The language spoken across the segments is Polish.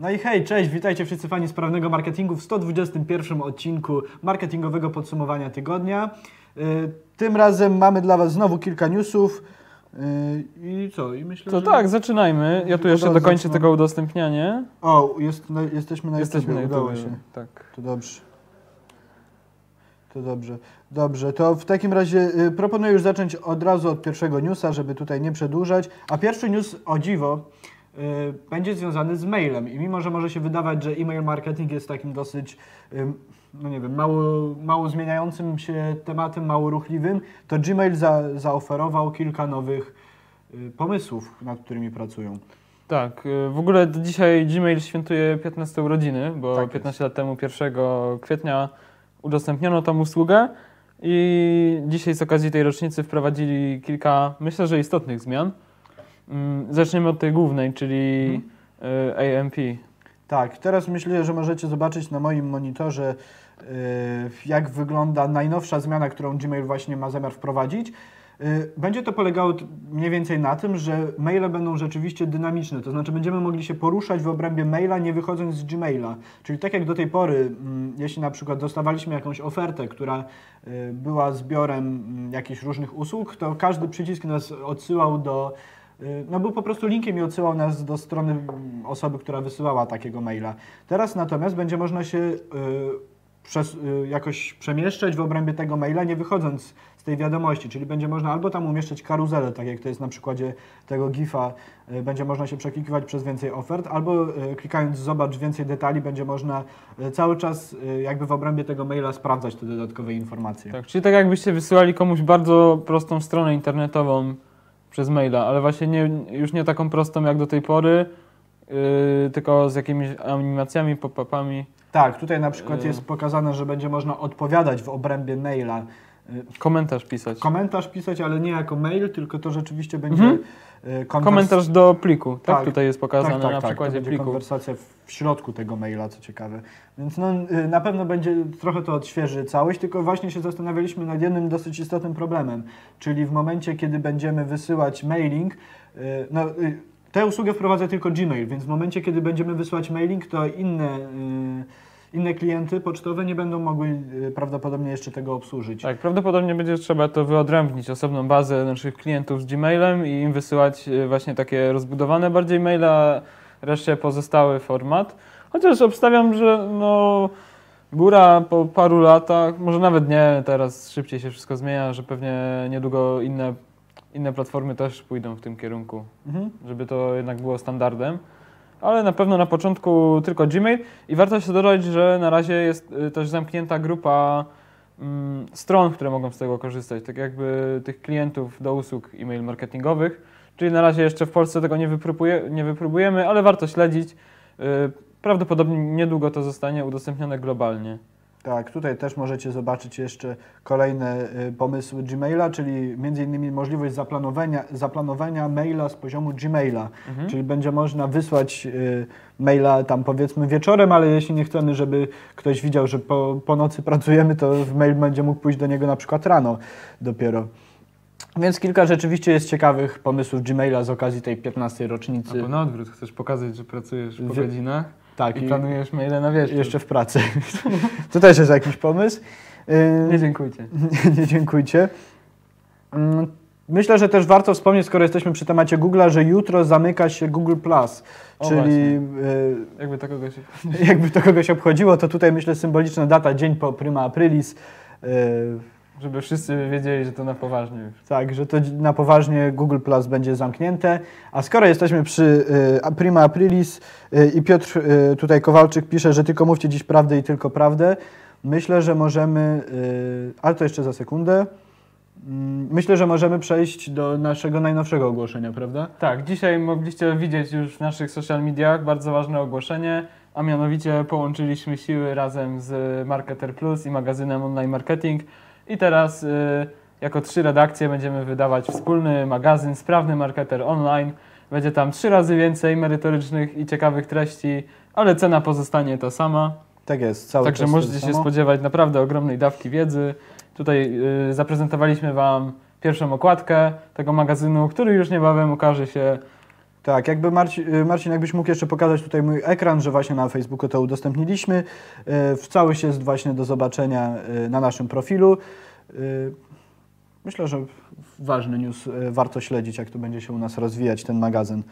No i hej, cześć, witajcie wszyscy fani sprawnego marketingu w 121 odcinku marketingowego podsumowania tygodnia. Y, Tym razem mamy dla Was znowu kilka newsów. Y, I co? I myślę, To że... tak, zaczynajmy. Ja tu jeszcze dokończę zacznę. tego udostępnianie. O, jest, na, jesteśmy na Jesteśmy na YouTubie, udało YouTube. się. Tak. To dobrze. To dobrze. Dobrze, to w takim razie y, proponuję już zacząć od razu od pierwszego newsa, żeby tutaj nie przedłużać. A pierwszy news, o dziwo, będzie związany z mailem. I mimo, że może się wydawać, że e-mail marketing jest takim dosyć, ym, no nie wiem, mało, mało zmieniającym się tematem, mało ruchliwym, to Gmail za, zaoferował kilka nowych y, pomysłów, nad którymi pracują. Tak, y, w ogóle dzisiaj Gmail świętuje 15 urodziny, bo Tak jest. 15 lat temu, 1 kwietnia, udostępniono tą usługę i dzisiaj z okazji tej rocznicy wprowadzili kilka, myślę, że istotnych zmian. Mm, Zaczniemy od tej głównej, czyli y, AMP. Tak, teraz myślę, że możecie zobaczyć na moim monitorze, yy, jak wygląda najnowsza zmiana, którą Gmail właśnie ma zamiar wprowadzić. Yy, Będzie to polegało mniej więcej na tym, że maile będą rzeczywiście dynamiczne, to znaczy będziemy mogli się poruszać w obrębie maila, nie wychodząc z Gmaila. Czyli tak jak do tej pory, mm, jeśli na przykład dostawaliśmy jakąś ofertę, która była zbiorem mm, jakichś różnych usług, to każdy przycisk nas odsyłał do Y, No był po prostu linkiem i odsyłał nas do strony mm, osoby, która wysyłała takiego maila. Teraz natomiast będzie można się y, przez, y, jakoś przemieszczać w obrębie tego maila, nie wychodząc z tej wiadomości, czyli będzie można albo tam umieszczać karuzelę, tak jak to jest na przykładzie tego GIFa, y, będzie można się przeklikiwać przez więcej ofert, albo y, klikając zobacz więcej detali, będzie można y, cały czas y, jakby w obrębie tego maila sprawdzać te dodatkowe informacje. Tak, czyli tak jakbyście wysyłali komuś bardzo prostą stronę internetową przez maila, ale właśnie nie, już nie taką prostą jak do tej pory, yy, tylko z jakimiś animacjami, pop-upami. Tak, tutaj na przykład Y. jest pokazane, że będzie można odpowiadać w obrębie maila. Y, Komentarz pisać. Komentarz pisać, ale nie jako mail, tylko to rzeczywiście będzie Mhm. Y, konwers- Komentarz do pliku, tak? Tak, Tutaj jest tak, pokazane tak, na tak, przykładzie to pliku. konwersacja w środku tego maila, co ciekawe. Więc no, y, na pewno będzie trochę to odświeży całość, tylko właśnie się zastanawialiśmy nad jednym dosyć istotnym problemem, czyli w momencie, kiedy będziemy wysyłać mailing, y, no, y, tę usługę wprowadza tylko Gmail, więc w momencie, kiedy będziemy wysyłać mailing, to inne, inne klienty pocztowe nie będą mogły y, prawdopodobnie jeszcze tego obsłużyć. Tak, prawdopodobnie będzie trzeba to wyodrębnić, osobną bazę naszych klientów z Gmailem i im wysyłać y, właśnie takie rozbudowane bardziej maile, a reszcie pozostały format. Chociaż obstawiam, że no góra po paru latach, może nawet nie, teraz szybciej się wszystko zmienia, że pewnie niedługo inne, inne platformy też pójdą w tym kierunku, Mhm. żeby to jednak było standardem. Ale na pewno na początku tylko Gmail i warto się dodać, że na razie jest y, też zamknięta grupa mm, stron, które mogą z tego korzystać, tak jakby tych klientów do usług e-mail marketingowych. Czyli na razie jeszcze w Polsce tego nie, wypróbuje, nie wypróbujemy, ale warto śledzić. Y, Prawdopodobnie niedługo to zostanie udostępnione globalnie. Tak, tutaj też możecie zobaczyć jeszcze kolejne y, pomysły Gmaila, czyli między innymi możliwość zaplanowania, zaplanowania maila z poziomu Gmaila, Mhm. czyli będzie można wysłać y, maila tam powiedzmy wieczorem, ale jeśli nie chcemy, żeby ktoś widział, że po, po nocy pracujemy, to w mail będzie mógł pójść do niego na przykład rano dopiero. Więc kilka rzeczywiście jest ciekawych pomysłów Gmaila z okazji tej 15 rocznicy. Albo na odwrót, chcesz pokazać, że pracujesz po Wie- godzinach tak, i i planujesz maile na wieczór. jeszcze w pracy. to też jest jakiś pomysł. Y, Nie dziękujcie. Nie dziękujcie. Mm, Myślę, że też warto wspomnieć, skoro jesteśmy przy temacie Google'a, że jutro zamyka się Google Plus, czyli Jakby to kogoś... y, jakby to kogoś obchodziło, to tutaj myślę symboliczna data, dzień po prima aprilis. y, Żeby wszyscy wiedzieli, że to na poważnie już. tak, że to na poważnie Google Plus będzie zamknięte. A skoro jesteśmy przy y, prima aprilis y, i Piotr y, tutaj Kowalczyk pisze, że tylko mówcie dziś prawdę i tylko prawdę, myślę, że możemy, y, ale to jeszcze za sekundę. Mm, Myślę, że możemy przejść do naszego najnowszego ogłoszenia, prawda? Tak, dzisiaj mogliście widzieć już w naszych social mediach bardzo ważne ogłoszenie, a mianowicie połączyliśmy siły razem z Marketer Plus i magazynem Online Marketing i teraz y, jako trzy redakcje będziemy wydawać wspólny magazyn Sprawny Marketer Online. Będzie tam trzy razy więcej merytorycznych i ciekawych treści, ale cena pozostanie ta sama. Tak jest, cały Także możecie się spodziewać naprawdę ogromnej dawki wiedzy. Tutaj y, zaprezentowaliśmy Wam pierwszą okładkę tego magazynu, który już niebawem ukaże się Tak, jakby Marcin, y, Marcin, jakbyś mógł jeszcze pokazać tutaj mój ekran, że właśnie na Facebooku to udostępniliśmy. Y, W całość jest właśnie do zobaczenia y, na naszym profilu. Myślę, że ważny news, warto śledzić, jak to będzie się u nas rozwijać ten magazyn.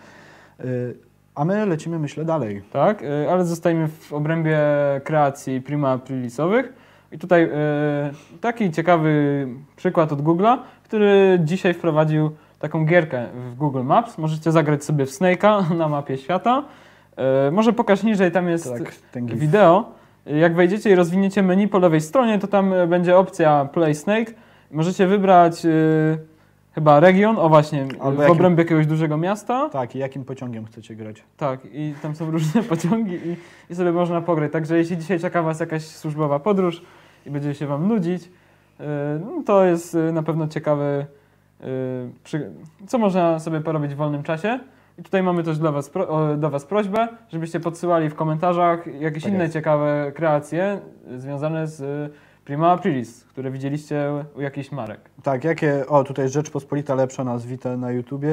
A my lecimy, myślę, dalej. Tak, ale zostajemy w obrębie kreacji prima aprilisowych. I tutaj taki ciekawy przykład od Google'a, który dzisiaj wprowadził taką gierkę w Google Maps. Możecie zagrać sobie w Snake'a na mapie świata. Y, Może pokaż niżej, tam jest Tak, wideo. Jak wejdziecie i rozwiniecie menu po lewej stronie, to tam y, będzie opcja Play Snake. Możecie wybrać y, chyba region, o właśnie, Albo w jakim- obrębie jakiegoś dużego miasta. Tak, i jakim pociągiem chcecie grać? Tak, i tam są różne pociągi i, i sobie można pograć. Także jeśli dzisiaj czeka Was jakaś służbowa podróż i będzie się Wam nudzić, yy, no to jest yy, na pewno ciekawe, yy, przy, co można sobie porobić w wolnym czasie. I tutaj mamy też dla was pro, do Was prośbę, żebyście podsyłali w komentarzach jakieś Tak inne jest. ciekawe kreacje związane z y, Prima Aprilis, które widzieliście u jakichś marek. Tak, jakie. O, tutaj Rzeczpospolita Lepsza nas wita na YouTubie.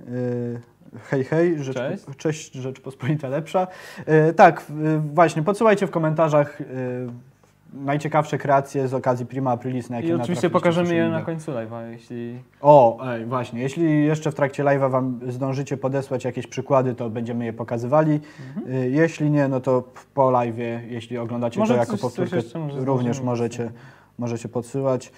Yy, hej, hej, Rzecz, Cześć. cześć Rzeczpospolita Lepsza. Yy, tak, yy, właśnie, podsyłajcie w komentarzach yy, najciekawsze kreacje z okazji Prima Aprilis, na jakie I oczywiście pokażemy je na końcu live'a, jeśli O, ej, właśnie, jeśli jeszcze w trakcie live'a Wam zdążycie podesłać jakieś przykłady, to będziemy je pokazywali. Mhm. Yy, jeśli nie, no to po live'ie, jeśli oglądacie Może to jako coś- powtórkę, również możecie, możecie podsyłać.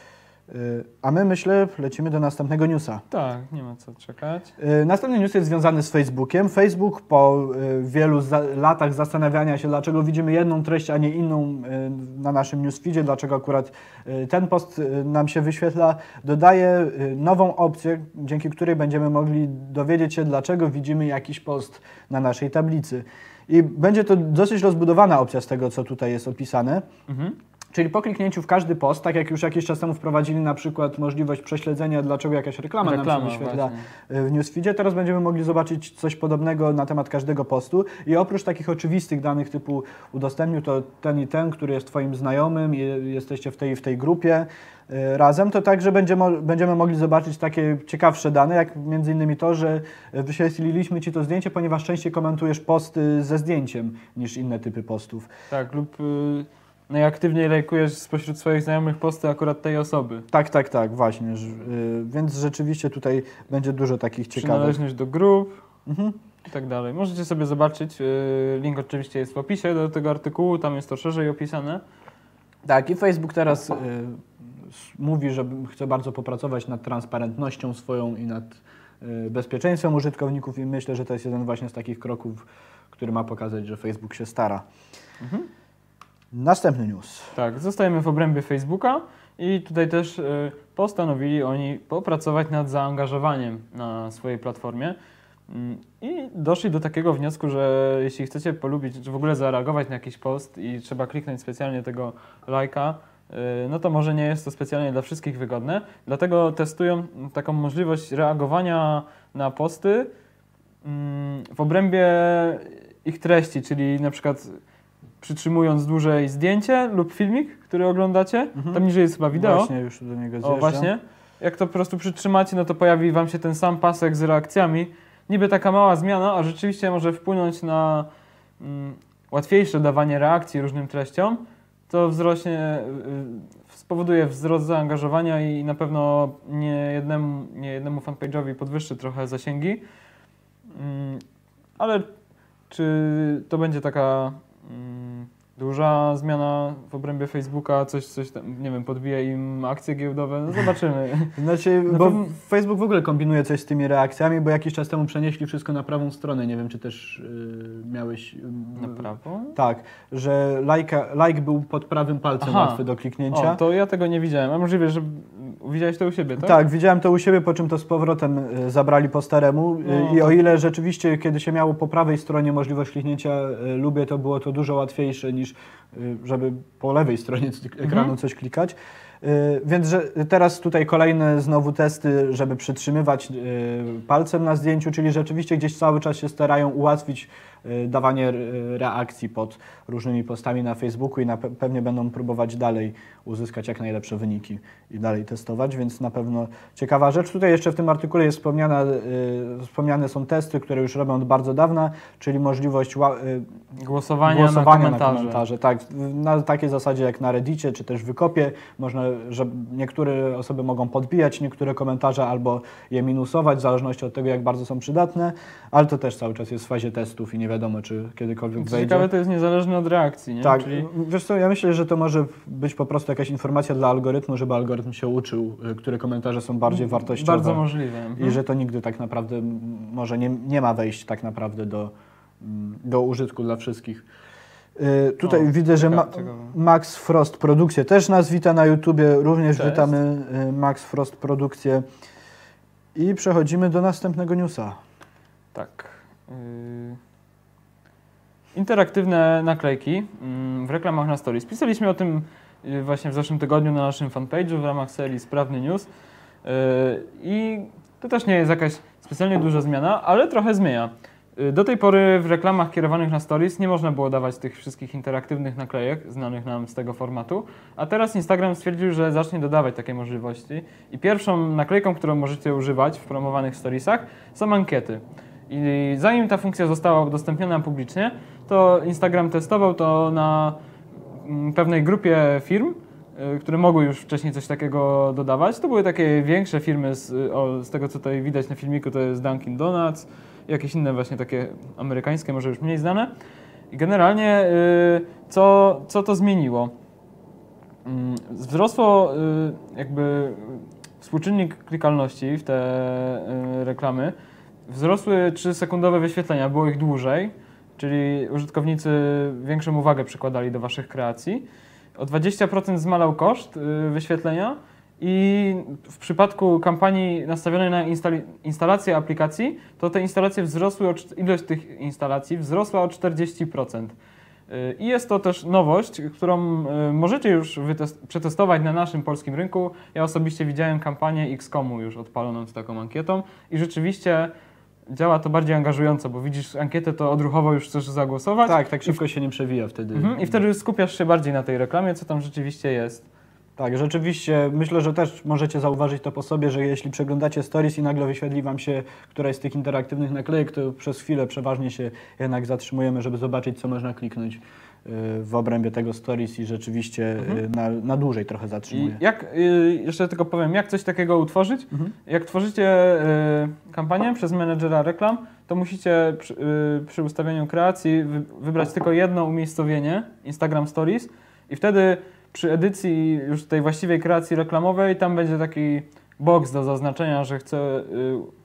Yy, A my, myślę, lecimy do następnego newsa. Tak, nie ma co czekać. Y, Następny news jest związany z Facebookiem. Facebook po y, wielu za latach zastanawiania się, dlaczego widzimy jedną treść, a nie inną y, na naszym newsfeedzie, dlaczego akurat y, ten post y, nam się wyświetla, dodaje y, nową opcję, dzięki której będziemy mogli dowiedzieć się, dlaczego widzimy jakiś post na naszej tablicy. I będzie to dosyć rozbudowana opcja z tego, co tutaj jest opisane. Mhm. Czyli po kliknięciu w każdy post, tak jak już jakiś czas temu wprowadzili na przykład możliwość prześledzenia, dlaczego jakaś reklama, nam Reklama, się wyświetla właśnie. w newsfeedzie, teraz będziemy mogli zobaczyć coś podobnego na temat każdego postu i oprócz takich oczywistych danych typu udostępnił to ten i ten, który jest Twoim znajomym i jesteście w tej w tej grupie y, razem, to także będziemy, będziemy mogli zobaczyć takie ciekawsze dane, jak między innymi to, że wyświetliliśmy Ci to zdjęcie, ponieważ częściej komentujesz posty ze zdjęciem niż inne typy postów. Tak, lub y, najaktywniej lajkujesz spośród swoich znajomych posty akurat tej osoby. Tak, tak, tak, właśnie. y, Więc rzeczywiście tutaj będzie dużo takich ciekawych. Przynależność do grup Mhm. i tak dalej. Możecie sobie zobaczyć, y, link oczywiście jest w opisie do tego artykułu, tam jest to szerzej opisane. Tak, i Facebook teraz y, mówi, że chce bardzo popracować nad transparentnością swoją i nad bezpieczeństwem użytkowników i myślę, że to jest jeden właśnie z takich kroków, który ma pokazać, że Facebook się stara. Mhm. Następny news. Tak, zostajemy w obrębie Facebooka i tutaj też y, postanowili oni popracować nad zaangażowaniem na swojej platformie. Mm, I doszli do takiego wniosku, że jeśli chcecie polubić, czy w ogóle zareagować na jakiś post i trzeba kliknąć specjalnie tego lajka, y, no to może nie jest to specjalnie dla wszystkich wygodne. Dlatego testują taką możliwość reagowania na posty mm, w obrębie ich treści, czyli na przykład przytrzymując dłużej zdjęcie lub filmik, który oglądacie. Mhm. Tam niżej jest chyba wideo. Właśnie już do niego zjeżdżam. O, właśnie. Jak to po prostu przytrzymacie, no to pojawi Wam się ten sam pasek z reakcjami. Niby taka mała zmiana, a rzeczywiście może wpłynąć na mm, łatwiejsze dawanie reakcji różnym treściom. To wzrośnie, y, spowoduje wzrost zaangażowania i na pewno nie jednemu, nie jednemu fanpage'owi podwyższy trochę zasięgi. Mm, ale czy to będzie taka mm, duża zmiana w obrębie Facebooka, coś, coś tam, nie wiem, podbije im akcje giełdowe? No zobaczymy. Znaczy, Na bo pewno- Facebook w ogóle kombinuje coś z tymi reakcjami, bo jakiś czas temu przenieśli wszystko na prawą stronę. Nie wiem, czy też y, miałeś... y, Na prawo? Tak, że lajka, like był pod prawym palcem Aha. łatwy do kliknięcia. O, to ja tego nie widziałem. A możliwe, że widziałeś to u siebie, tak? Tak? widziałem to u siebie, po czym to z powrotem y, zabrali po staremu. No, I o ile rzeczywiście, kiedy się miało po prawej stronie możliwość kliknięcia y, lubię, to było to dużo łatwiejsze niż y, żeby po lewej stronie c- ekranu Mhm. coś klikać. Y, Więc że teraz tutaj kolejne znowu testy, żeby przytrzymywać y, palcem na zdjęciu, czyli rzeczywiście gdzieś cały czas się starają ułatwić dawanie y, reakcji pod różnymi postami na Facebooku i na pe- pewnie będą próbować dalej uzyskać jak najlepsze wyniki i dalej testować, więc na pewno ciekawa rzecz. Tutaj jeszcze w tym artykule jest wspomniana, y, wspomniane są testy, które już robią od bardzo dawna, czyli możliwość y, Głosowania, głosowania na komentarze. Tak, na takiej zasadzie jak na Reddicie czy też Wykopie. Można, że niektóre osoby mogą podbijać niektóre komentarze albo je minusować, w zależności od tego, jak bardzo są przydatne, ale to też cały czas jest w fazie testów i nie wiadomo, czy kiedykolwiek Co wejdzie. ciekawe, to jest niezależne od reakcji, nie? Tak, Czyli wiesz co, ja myślę, że to może być po prostu jakaś informacja dla algorytmu, żeby algorytm się uczył, y, które komentarze są bardziej wartościowe. bardzo możliwe. Mhm. I że to nigdy tak naprawdę może nie, nie ma wejść tak naprawdę do, mm, do użytku dla wszystkich. Y, tutaj O, widzę, że Ma ciekawe. Max Frost Produkcje też nas wita na YouTubie, również Cześć. witamy y, Max Frost Produkcje. I przechodzimy do następnego newsa. Tak. Yy... Interaktywne naklejki mm, w reklamach na stories. Pisaliśmy o tym yy, właśnie w zeszłym tygodniu na naszym fanpage'u w ramach serii Sprawny News. Yy, I to też nie jest jakaś specjalnie duża zmiana, ale trochę zmienia. Yy, Do tej pory w reklamach kierowanych na stories nie można było dawać tych wszystkich interaktywnych naklejek znanych nam z tego formatu, a teraz Instagram stwierdził, że zacznie dodawać takie możliwości i pierwszą naklejką, którą możecie używać w promowanych storiesach są ankiety. I zanim ta funkcja została udostępniona publicznie, to Instagram testował to na mm, pewnej grupie firm, y, które mogły już wcześniej coś takiego dodawać. To były takie większe firmy, z, o, z tego co tutaj widać na filmiku, to jest Dunkin' Donuts, jakieś inne właśnie takie amerykańskie, może już mniej znane. I generalnie y, co, co to zmieniło? Mm, Wzrosło y, jakby współczynnik klikalności w te reklamy. Wzrosły 3-sekundowe wyświetlenia, było ich dłużej, czyli użytkownicy większą uwagę przykładali do Waszych kreacji. O 20% zmalał koszt y, wyświetlenia i w przypadku kampanii nastawionej na instalację aplikacji, to te instalacje wzrosły, o, ilość tych instalacji wzrosła o 40%. Y, I jest to też nowość, którą y, możecie już przetestować na naszym polskim rynku. Ja osobiście widziałem kampanię XCOMu już odpaloną z taką ankietą i rzeczywiście działa to bardziej angażująco, bo widzisz ankietę, to odruchowo już chcesz zagłosować. Tak, tak szybko się nie przewija wtedy. Mhm, I wtedy skupiasz się bardziej na tej reklamie, co tam rzeczywiście jest. Tak, rzeczywiście myślę, że też możecie zauważyć to po sobie, że jeśli przeglądacie stories i nagle wyświetli Wam się któraś z tych interaktywnych naklejek, to przez chwilę przeważnie się jednak zatrzymujemy, żeby zobaczyć, co można kliknąć y, w obrębie tego stories i rzeczywiście y, na, na dłużej trochę I zatrzymuje. jak, y, jeszcze tylko powiem, jak coś takiego utworzyć? Mhm. Jak tworzycie kampanię przez menedżera reklam, to musicie przy, przy ustawieniu kreacji wy, wybrać tylko jedno umiejscowienie, Instagram Stories i wtedy przy edycji już tej właściwej kreacji reklamowej, tam będzie taki box do zaznaczenia, że chcę, y,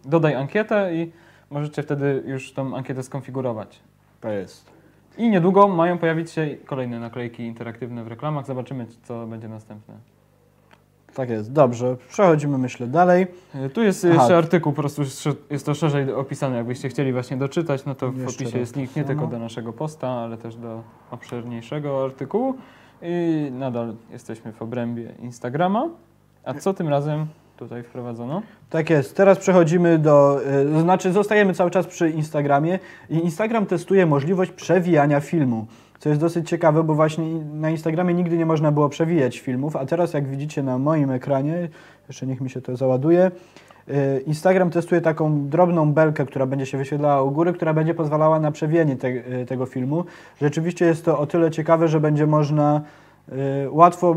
dodaj ankietę i możecie wtedy już tą ankietę skonfigurować. To jest. I niedługo mają pojawić się kolejne naklejki interaktywne w reklamach. Zobaczymy, co będzie następne. Tak jest, dobrze. Przechodzimy, myślę, dalej. E, Tu jest Aha. jeszcze artykuł, po prostu jest to szerzej opisane. Jakbyście chcieli właśnie doczytać, no to w Jeszcze opisie jest link nie tylko do naszego posta, ale też do obszerniejszego artykułu. I nadal jesteśmy w obrębie Instagrama. A co tym razem tutaj wprowadzono? Tak jest. Teraz przechodzimy do, to znaczy zostajemy cały czas przy Instagramie i Instagram testuje możliwość przewijania filmu, co jest dosyć ciekawe, bo właśnie na Instagramie nigdy nie można było przewijać filmów, a teraz jak widzicie na moim ekranie, jeszcze niech mi się to załaduje, Instagram testuje taką drobną belkę, która będzie się wyświetlała u góry, która będzie pozwalała na przewijanie te, y, tego filmu. Rzeczywiście jest to o tyle ciekawe, że będzie można y, łatwo,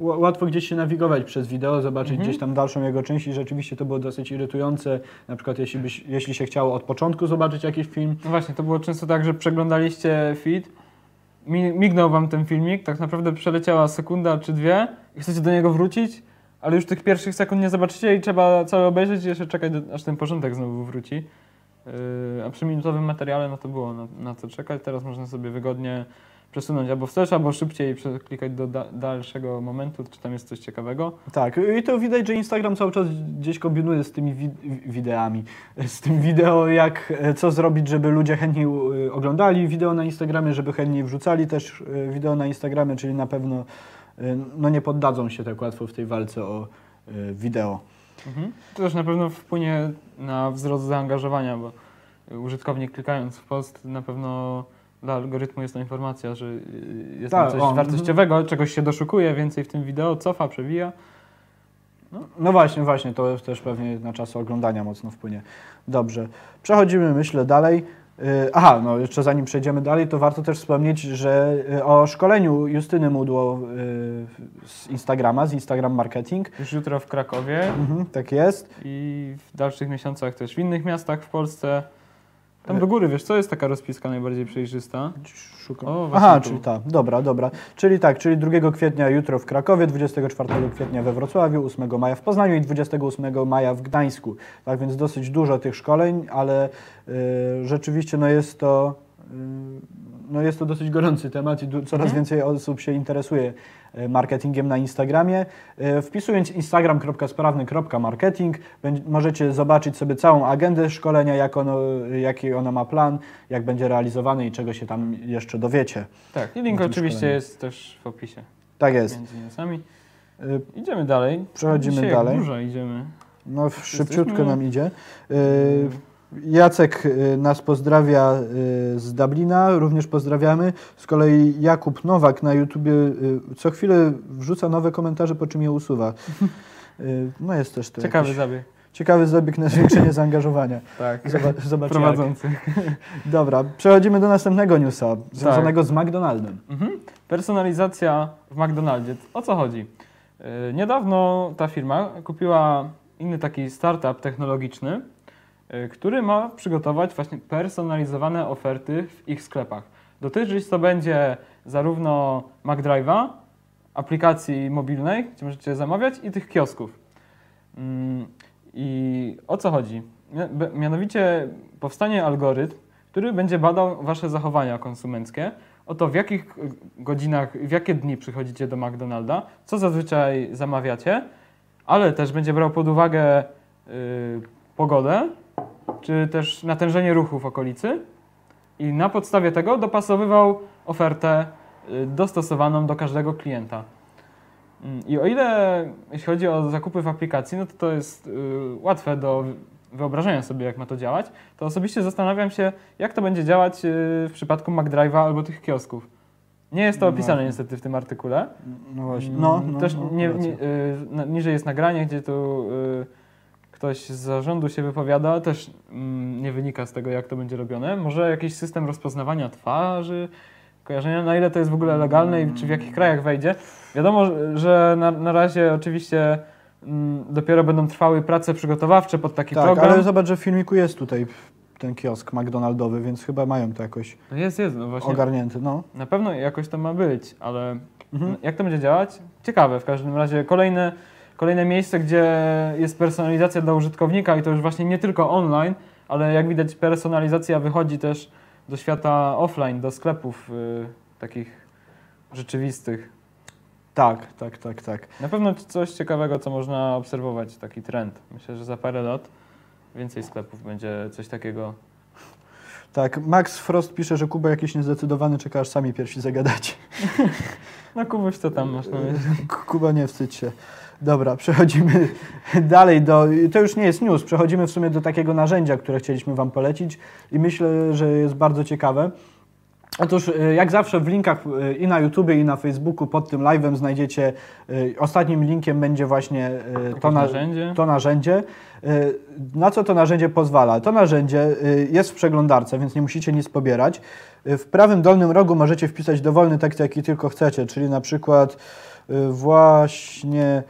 y, łatwo gdzieś się nawigować przez wideo, zobaczyć Mhm. gdzieś tam dalszą jego część i rzeczywiście to było dosyć irytujące. Na przykład jeśli, byś, jeśli się chciało od początku zobaczyć jakiś film, No właśnie, to było często tak, że przeglądaliście feed, mi- mignął wam ten filmik, tak naprawdę przeleciała sekunda czy dwie i chcecie do niego wrócić, ale już tych pierwszych sekund nie zobaczycie i trzeba cały obejrzeć i jeszcze czekać, aż ten porządek znowu wróci. Yy, a przy minutowym materiale no to było na, na co czekać. Teraz można sobie wygodnie przesunąć albo wstecz, albo szybciej przeklikać do da, dalszego momentu, czy tam jest coś ciekawego. Tak, i to widać, że Instagram cały czas gdzieś kombinuje z tymi wi wideami, z tym wideo, jak, e, co zrobić, żeby ludzie chętniej e, oglądali wideo na Instagramie, żeby chętniej wrzucali też e, wideo na Instagramie, czyli na pewno no nie poddadzą się tak łatwo w tej walce o e, wideo. Mhm. To też na pewno wpłynie na wzrost zaangażowania, bo użytkownik klikając w post na pewno dla algorytmu jest to informacja, że y, jest Tak, coś wartościowego, czegoś się doszukuje, więcej w tym wideo, cofa, przewija. No właśnie, właśnie, to też pewnie na czas oglądania mocno wpłynie. Dobrze, przechodzimy, myślę, dalej. Y, Aha, no jeszcze zanim przejdziemy dalej, to warto też wspomnieć, że y, o szkoleniu Justyny Mudło y, z Instagrama, z Instagram Marketing. Już jutro w Krakowie Mhm, tak jest. i w dalszych miesiącach też w innych miastach w Polsce. Tam do góry, wiesz, co jest taka rozpiska najbardziej przejrzysta? Szukam. O, Aha, tu. czyli ta, dobra, dobra. Czyli tak, czyli 2 kwietnia jutro w Krakowie, 24 kwietnia we Wrocławiu, 8 maja w Poznaniu i 28 maja w Gdańsku. Tak więc dosyć dużo tych szkoleń, ale y, rzeczywiście no jest to y, no jest to dosyć gorący temat i coraz Mhm. więcej osób się interesuje marketingiem na Instagramie. Y, Wpisując instagram.sprawny.marketing możecie zobaczyć sobie całą agendę szkolenia, jak ono, jaki ono ma plan, jak będzie realizowany i czego się tam jeszcze dowiecie. Tak, i link oczywiście szkoleniu. jest też w opisie Tak jest. między newsami. Y, Idziemy dalej. Przechodzimy Dzisiaj dalej. Dużo idziemy. No, szybciutko Jesteśmy- nam idzie. Y, Jacek y, nas pozdrawia y, z Dublina, również pozdrawiamy. Z kolei Jakub Nowak na YouTubie y, co chwilę wrzuca nowe komentarze, po czym je usuwa. No jest też to Ciekawy jakiś zabieg. ciekawy zabieg na zwiększenie zaangażowania. Tak. Zoba- Zobaczmy. jak. Prowadzący. Dobra, przechodzimy do następnego newsa, związanego z McDonaldem. Mhm. Personalizacja w McDonaldzie. O co chodzi? Niedawno ta firma kupiła inny taki startup technologiczny, który ma przygotować właśnie personalizowane oferty w ich sklepach. Dotyczyć to będzie zarówno McDrive'a, aplikacji mobilnej, gdzie możecie zamawiać, i tych kiosków. Mm, I o co chodzi? Mianowicie powstanie algorytm, który będzie badał Wasze zachowania konsumenckie, o to w jakich godzinach, w jakie dni przychodzicie do McDonalda, co zazwyczaj zamawiacie, ale też będzie brał pod uwagę y, pogodę, czy też natężenie ruchu w okolicy i na podstawie tego dopasowywał ofertę y, dostosowaną do każdego klienta. Mm, I o ile jeśli chodzi o zakupy w aplikacji, no to to jest y, łatwe do wyobrażenia sobie, jak ma to działać, to osobiście zastanawiam się, jak to będzie działać y, w przypadku McDrive'a albo tych kiosków. Nie jest to No opisane właśnie. niestety w tym artykule. No właśnie. Mm, No, no, Też no, nie, nie, niżej jest nagranie, gdzie tu ktoś z zarządu się wypowiada, też mm, nie wynika z tego, jak to będzie robione. Może jakiś system rozpoznawania twarzy, kojarzenia, na ile to jest w ogóle legalne i czy w jakich krajach wejdzie. Wiadomo, że na, na razie oczywiście mm, dopiero będą trwały prace przygotowawcze pod taki Tak, program. ale zobacz, że w filmiku jest tutaj ten kiosk McDonaldowy, więc chyba mają to jakoś No jest, jest, no właśnie. ogarnięte. No. Na pewno jakoś to ma być, ale Mhm. jak to będzie działać? Ciekawe w każdym razie. Kolejne, kolejne miejsce, gdzie jest personalizacja dla użytkownika i to już właśnie nie tylko online, ale jak widać personalizacja wychodzi też do świata offline, do sklepów y, takich rzeczywistych. Tak, tak, tak, tak. Na pewno coś ciekawego, co można obserwować, taki trend. Myślę, że za parę lat więcej sklepów będzie coś takiego. Tak, Max Frost pisze, że Kuba jakiś niezdecydowany, czeka aż sami pierwsi zagadać. No Kubuś, co tam masz na myśli? K- Kuba, nie wstydź się. Dobra, przechodzimy dalej do. To już nie jest news, przechodzimy w sumie do takiego narzędzia, które chcieliśmy Wam polecić i myślę, że jest bardzo ciekawe. Otóż, y, jak zawsze, w linkach y, i na YouTubie, i na Facebooku pod tym live'em znajdziecie. y, Ostatnim linkiem będzie właśnie to, na, narzędzie? to narzędzie. Na co to narzędzie pozwala? To narzędzie jest w przeglądarce, więc nie musicie nic pobierać. W prawym dolnym rogu możecie wpisać dowolny tekst, jaki tylko chcecie, czyli na przykład właśnie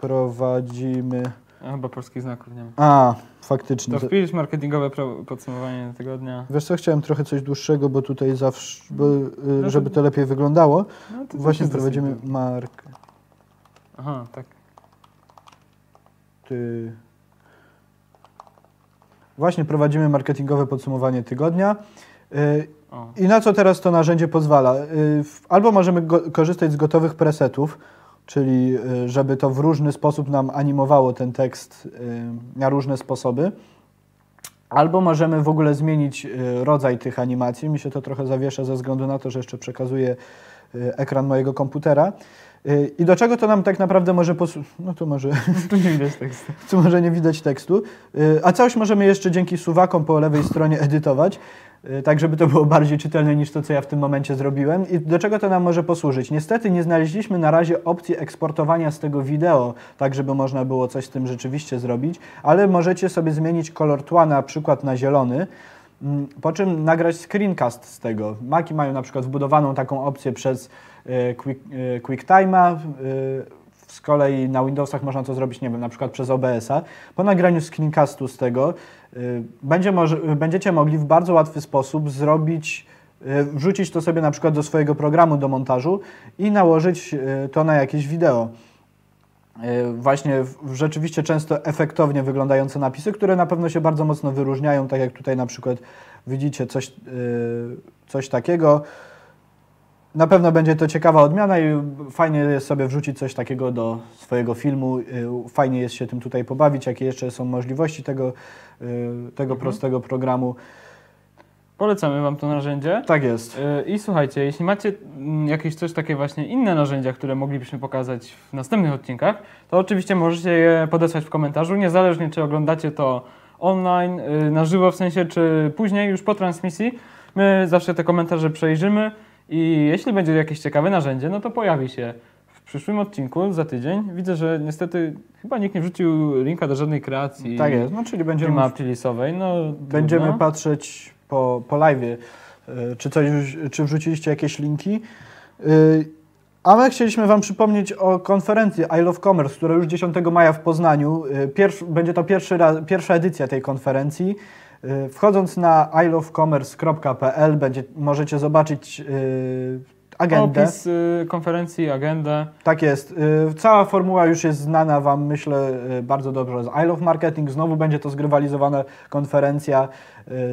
prowadzimy. A, chyba polskich znaków nie ma. A, faktycznie. To wpisz marketingowe podsumowanie tygodnia. Wiesz co, chciałem trochę coś dłuższego, bo tutaj zawsze, bo, y, to- żeby to lepiej wyglądało. No, to Właśnie prowadzimy mark. Aha, tak. Ty... Właśnie prowadzimy marketingowe podsumowanie tygodnia. Y. I na co teraz to narzędzie pozwala? Y, Albo możemy korzystać z gotowych presetów, czyli y, żeby to w różny sposób nam animowało ten tekst y, na różne sposoby. Albo możemy w ogóle zmienić y, rodzaj tych animacji. Mi się to trochę zawiesza ze względu na to, że jeszcze przekazuję ekran mojego komputera. I do czego to nam tak naprawdę może posłużyć? No to może, Tu nie widać tekstu. tu może nie widać tekstu. A całość możemy jeszcze dzięki suwakom po lewej stronie edytować, tak żeby to było bardziej czytelne niż to, co ja w tym momencie zrobiłem. I do czego to nam może posłużyć? Niestety nie znaleźliśmy na razie opcji eksportowania z tego wideo, tak żeby można było coś z tym rzeczywiście zrobić, ale możecie sobie zmienić kolor tła na przykład na zielony, mm, po czym nagrać screencast z tego. Maki mają na przykład wbudowaną taką opcję przez y, y, QuickTime'a, y, z kolei na Windowsach można to zrobić, nie wiem, na przykład przez OBS-a. Po nagraniu screencastu z tego y, będzie może, y, będziecie mogli w bardzo łatwy sposób zrobić, y, wrzucić to sobie na przykład do swojego programu do montażu i nałożyć y, to na jakieś wideo. Y, Właśnie rzeczywiście często efektownie wyglądające napisy, które na pewno się bardzo mocno wyróżniają, tak jak tutaj na przykład widzicie coś, y, coś takiego. Na pewno będzie to ciekawa odmiana i fajnie jest sobie wrzucić coś takiego do swojego filmu. y, Fajnie jest się tym tutaj pobawić, jakie jeszcze są możliwości tego, y, tego prostego programu. Polecamy Wam to narzędzie. Tak jest. Yy, I słuchajcie, jeśli macie mm, jakieś też takie właśnie inne narzędzia, które moglibyśmy pokazać w następnych odcinkach, to oczywiście możecie je podesłać w komentarzu, niezależnie czy oglądacie to online, na żywo w sensie, czy później już po transmisji. My zawsze te komentarze przejrzymy i jeśli będzie jakieś ciekawe narzędzie, no to pojawi się w przyszłym odcinku za tydzień. Widzę, że niestety chyba nikt nie wrzucił linka do żadnej kreacji. Tak jest. No, czyli będziemy, ma playlistowej, no będziemy trudno. patrzeć po, po live, czy, coś, czy wrzuciliście jakieś linki. Y, A my chcieliśmy Wam przypomnieć o konferencji I Love Commerce, która już 10 maja w Poznaniu. Y, Pierwszy, będzie to pierwszy raz, pierwsza edycja tej konferencji. Wchodząc na ilovecommerce.pl będzie, możecie zobaczyć y, agendę. Opis y, konferencji, agendę. Tak jest. Y, Cała formuła już jest znana Wam, myślę, y, bardzo dobrze z I Love Marketing. Znowu będzie to zgrywalizowana konferencja,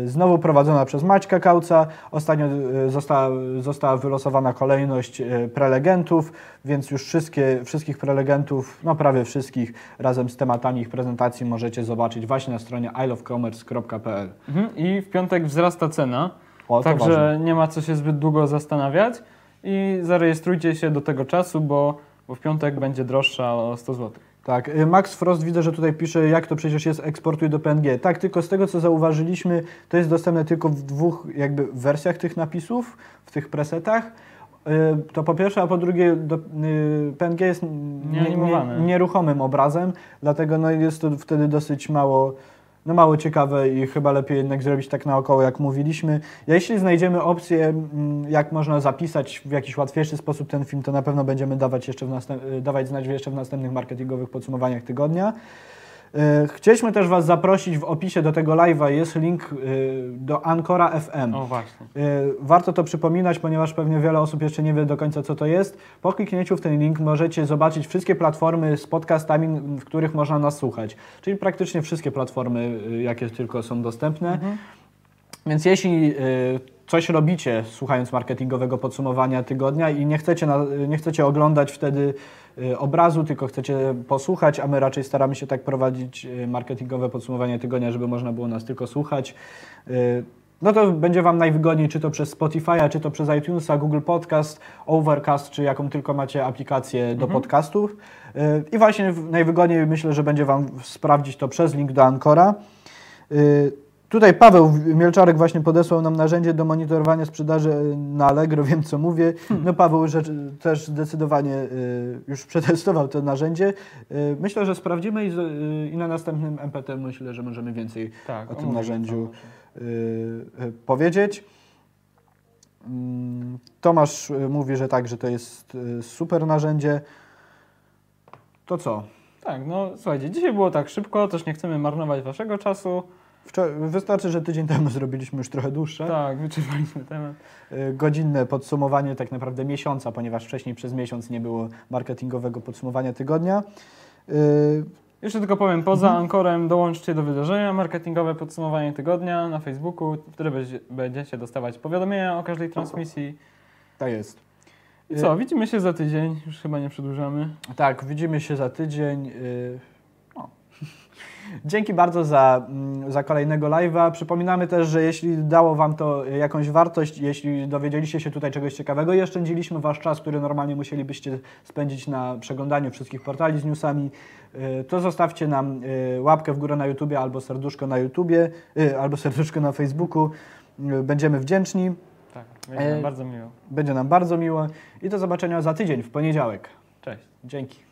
y, znowu prowadzona przez Maćka Kauca. Ostatnio y, została, została wylosowana kolejność y, prelegentów, więc już wszystkie, wszystkich prelegentów, no prawie wszystkich, razem z tematami ich prezentacji możecie zobaczyć właśnie na stronie ilovecommerce.pl. Mhm. I w piątek wzrasta cena, O, także ważne. nie ma co się zbyt długo zastanawiać i zarejestrujcie się do tego czasu, bo, bo w piątek będzie droższa o 100 zł. Tak, y, Max Frost widzę, że tutaj pisze, jak to przecież jest eksportuj do PNG. Tak, tylko z tego co zauważyliśmy, to jest dostępne tylko w dwóch jakby wersjach tych napisów, w tych presetach. Y, To po pierwsze, a po drugie do, y, PNG jest nie, nie, nieruchomym obrazem, dlatego no jest to wtedy dosyć mało, no mało ciekawe i chyba lepiej jednak zrobić tak naokoło, jak mówiliśmy. Jeśli znajdziemy opcję, mm, jak można zapisać w jakiś łatwiejszy sposób ten film, to na pewno będziemy dawać, jeszcze w y, dawać znać jeszcze w następnych marketingowych podsumowaniach tygodnia. Y, Chcieliśmy też Was zaprosić w opisie do tego live'a jest link y, do Ancora FM. O właśnie. Y, Warto to przypominać, ponieważ pewnie wiele osób jeszcze nie wie do końca, co to jest. Po kliknięciu w ten link możecie zobaczyć wszystkie platformy z podcastami, w których można nas słuchać. Czyli praktycznie wszystkie platformy, y, jakie tylko są dostępne. Więc jeśli y, coś robicie słuchając marketingowego podsumowania tygodnia i nie chcecie, na, nie chcecie oglądać wtedy y, obrazu, tylko chcecie posłuchać, a my raczej staramy się tak prowadzić y, marketingowe podsumowanie tygodnia, żeby można było nas tylko słuchać, y, no to będzie Wam najwygodniej, czy to przez Spotify'a, czy to przez iTunesa, Google Podcast, Overcast, czy jaką tylko macie aplikację do podcastów. Y, I właśnie najwygodniej myślę, że będzie Wam sprawdzić to przez link do Ancora. Tutaj Paweł Mielczarek właśnie podesłał nam narzędzie do monitorowania sprzedaży y, na Allegro, wiem co mówię. No Paweł rzecz, też zdecydowanie y, już przetestował to narzędzie. Y, Myślę, że sprawdzimy i, na następnym MPT myślę, że możemy więcej Tak, o tym narzędziu powiedzieć. Mm, Tomasz mówi, że tak, że to jest super narzędzie. To co? Tak, no słuchajcie, dzisiaj było tak szybko, też nie chcemy marnować waszego czasu. Wczor- wystarczy, że tydzień temu zrobiliśmy już trochę dłuższe. Tak, wyczerpaliśmy temat. Y, godzinne podsumowanie tak naprawdę miesiąca, ponieważ wcześniej przez miesiąc nie było marketingowego podsumowania tygodnia. Y, Jeszcze tylko powiem, poza Ankorem dołączcie do wydarzenia marketingowe podsumowanie tygodnia na Facebooku, wtedy będzie- będziecie dostawać powiadomienia o każdej transmisji. Tak jest. I co, widzimy się za tydzień, już chyba nie przedłużamy. Tak, widzimy się za tydzień. Dzięki bardzo za, mm, za kolejnego live'a. Przypominamy też, że jeśli dało Wam to jakąś wartość, jeśli dowiedzieliście się tutaj czegoś ciekawego i oszczędziliśmy Wasz czas, który normalnie musielibyście spędzić na przeglądaniu wszystkich portali z newsami, y, to zostawcie nam y, łapkę w górę na YouTubie albo serduszko na YouTubie, y, albo serduszko na Facebooku. Będziemy wdzięczni. Tak, będzie nam bardzo miło. Będzie nam bardzo miło i do zobaczenia za tydzień, w poniedziałek. Cześć. Dzięki.